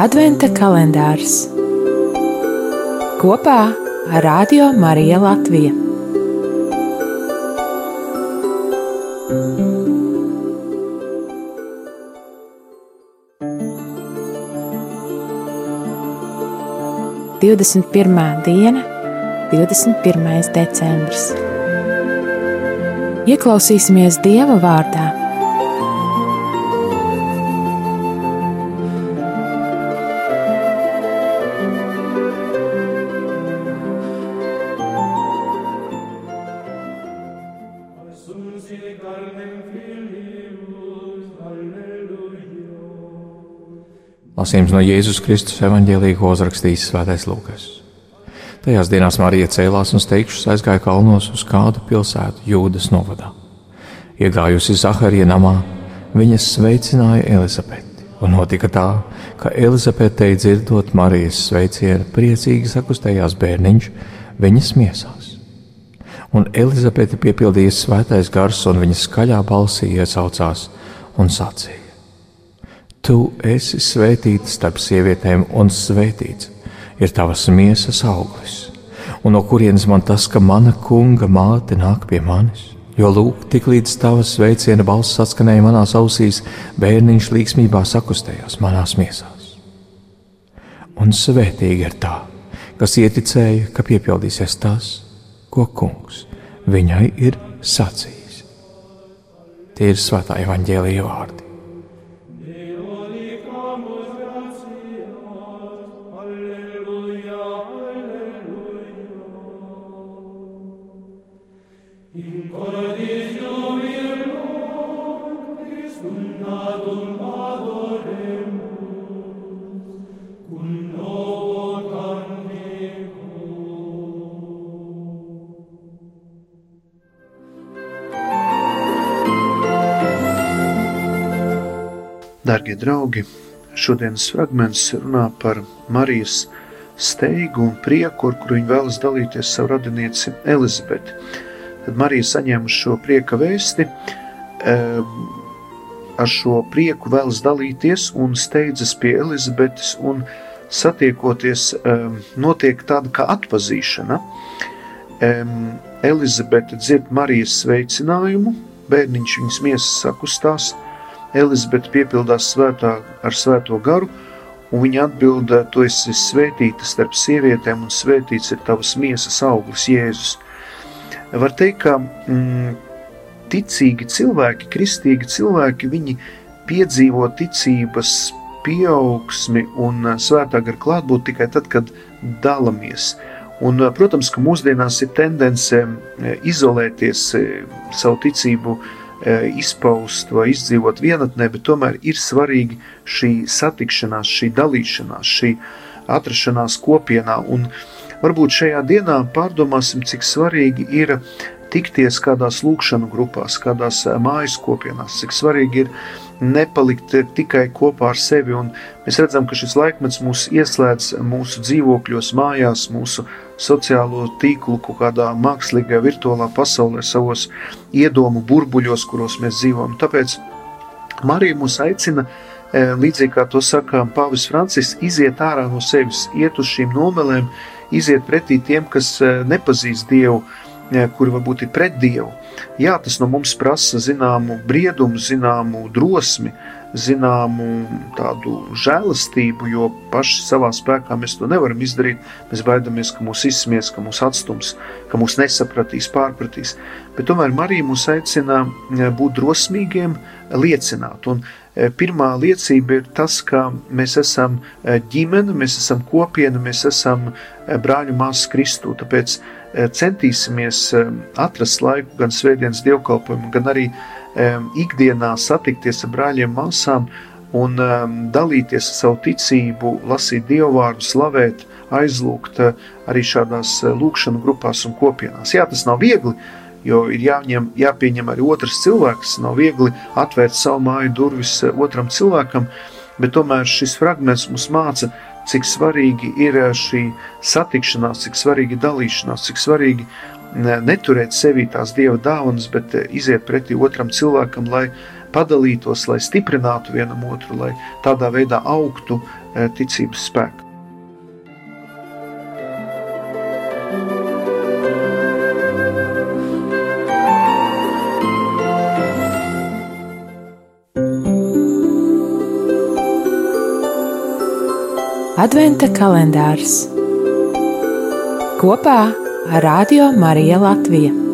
Adventa kalendārs kopā ar Radio Mariju Latviju. Divdesmit pirmā diena, 21. decembris. Ieklausīsimies Dieva vārdā Lasījums no Jēzus Kristus evanģēlīja, ko uzrakstījis Svētais Lūkas. Tajās dienās Marija cēlās un steigšus aizgāja kalnos uz kādu pilsētu Jūdas novadā. Iegājusi Zaharija namā, viņas sveicināja Elizabeti, un notika tā, ka Elizabetei dzirdot Marijas sveicienu, priecīgi sakustējās bērniņš viņas miesās. Un Elizabete piepildīja svētais gars, un viņas skaļā balsī iesaucās un sacīja: Tu esi svētīta starp sievietēm, un svētīts ir tavas miesas auglis. Un no kurienes man tas, ka mana kunga māte nāk pie manis? Jo lūk, tik līdz tavas sveiciena balss atskanēja manās ausīs, bērniņš līksmībā sakustējās manās miesās. Un svētīgi ir tā, kas ieticēja, ka piepildīsies tas, ko kungs viņai ir sacījis. Tie ir svētā evaņģēlīja vārdi. Darbie draugi, šodienas fragments runā par Marijas steigu un prieku, ar kuru viņa vēlas dalīties savu radinieci Elizabeti. Tad Marija saņēma šo prieka vēsti, ar šo prieku vēlas dalīties un steidzas pie Elizabetes un satiekoties notiek tāda kā atpazīšana. Elizabete dzird Marijas sveicinājumu, bērniņš viņas miesas sakustās, Elizabete piepildās svētā ar svēto garu, un viņa atbild: Tu esi svētīta starp sievietēm, un svētīts ir tavas miesas auglis, Jēzus. Var teikt, ka mm, ticīgi cilvēki, kristīgi cilvēki, viņi piedzīvo ticības pieaugsmi un svētā gara klātbūtni tikai tad, kad dalāmies. Un, protams, ka mūsdienās ir tendence izolēties savu ticību E, izpaust vai izdzīvot vienatnē, bet tomēr ir svarīgi šī satikšanās, šī dalīšanās, šī atrašanās kopienā. Un varbūt šajā dienā pārdomāsim, cik svarīgi ir tikties kādās lūkšanu grupās, kādās e, mājas kopienās, cik svarīgi ir nepalikt tikai kopā ar sevi. Un mēs redzam, ka šis laikmets mūs ieslēdz mūsu dzīvokļos, mājās, mūsu sociālo tīklu, kaut kādā mākslīgā, virtuālā pasaulē, savos iedomu burbuļos, kuros mēs dzīvojam. Tāpēc Marija mūs aicina, e, līdzīgi kā to saka Pāvis Francis, iziet ārā no sevis, iet uz šīm nomelēm, iziet pretī tiem, kas e, nepazīst Dievu, kuri varbūt ir pret Dievu. Jā, tas no mums prasa zināmu briedumu, zināmu drosmi, zināmu tādu žēlastību, jo paši savā spēkā mēs to nevaram izdarīt. Mēs baidamies, ka mūs izsmies, ka mūs atstums, ka mūs nesapratīs, pārpratīs. Bet tomēr Marija mūs aicina eh, būt drosmīgiem, liecināt. Un eh, pirmā liecība ir tas, ka mēs esam eh, ģimene, mēs esam kopiena, mēs esam brāļu māsas Kristū. Tāpēc centīsimies atrast laiku gan svētdienas dievkalpojumu, gan arī ikdienā satikties ar brāļiem, māsām un dalīties ar savu ticību, lasīt dievvvārdu, slavēt, aizlūgt eh, arī šādās eh, lūkšanu grupās un kopienās. Jā, tas nav viegli, jo ir jāņem, jāpieņem arī otrs cilvēks, nav viegli atvērt savu māju durvis eh, otram cilvēkam, bet tomēr šis fragments mums māca, cik svarīgi ir šī satikšanās, cik svarīgi ir dalīšanās, cik svarīgi neturēt sevī tās dieva dāvanas, bet eh, iziet pretī otram cilvēkam, lai padalītos, lai stiprinātu vienam otru, lai tādā veidā augtu eh, ticības spēku. Adventa kalendārs kopā Radio Mariju Latviju.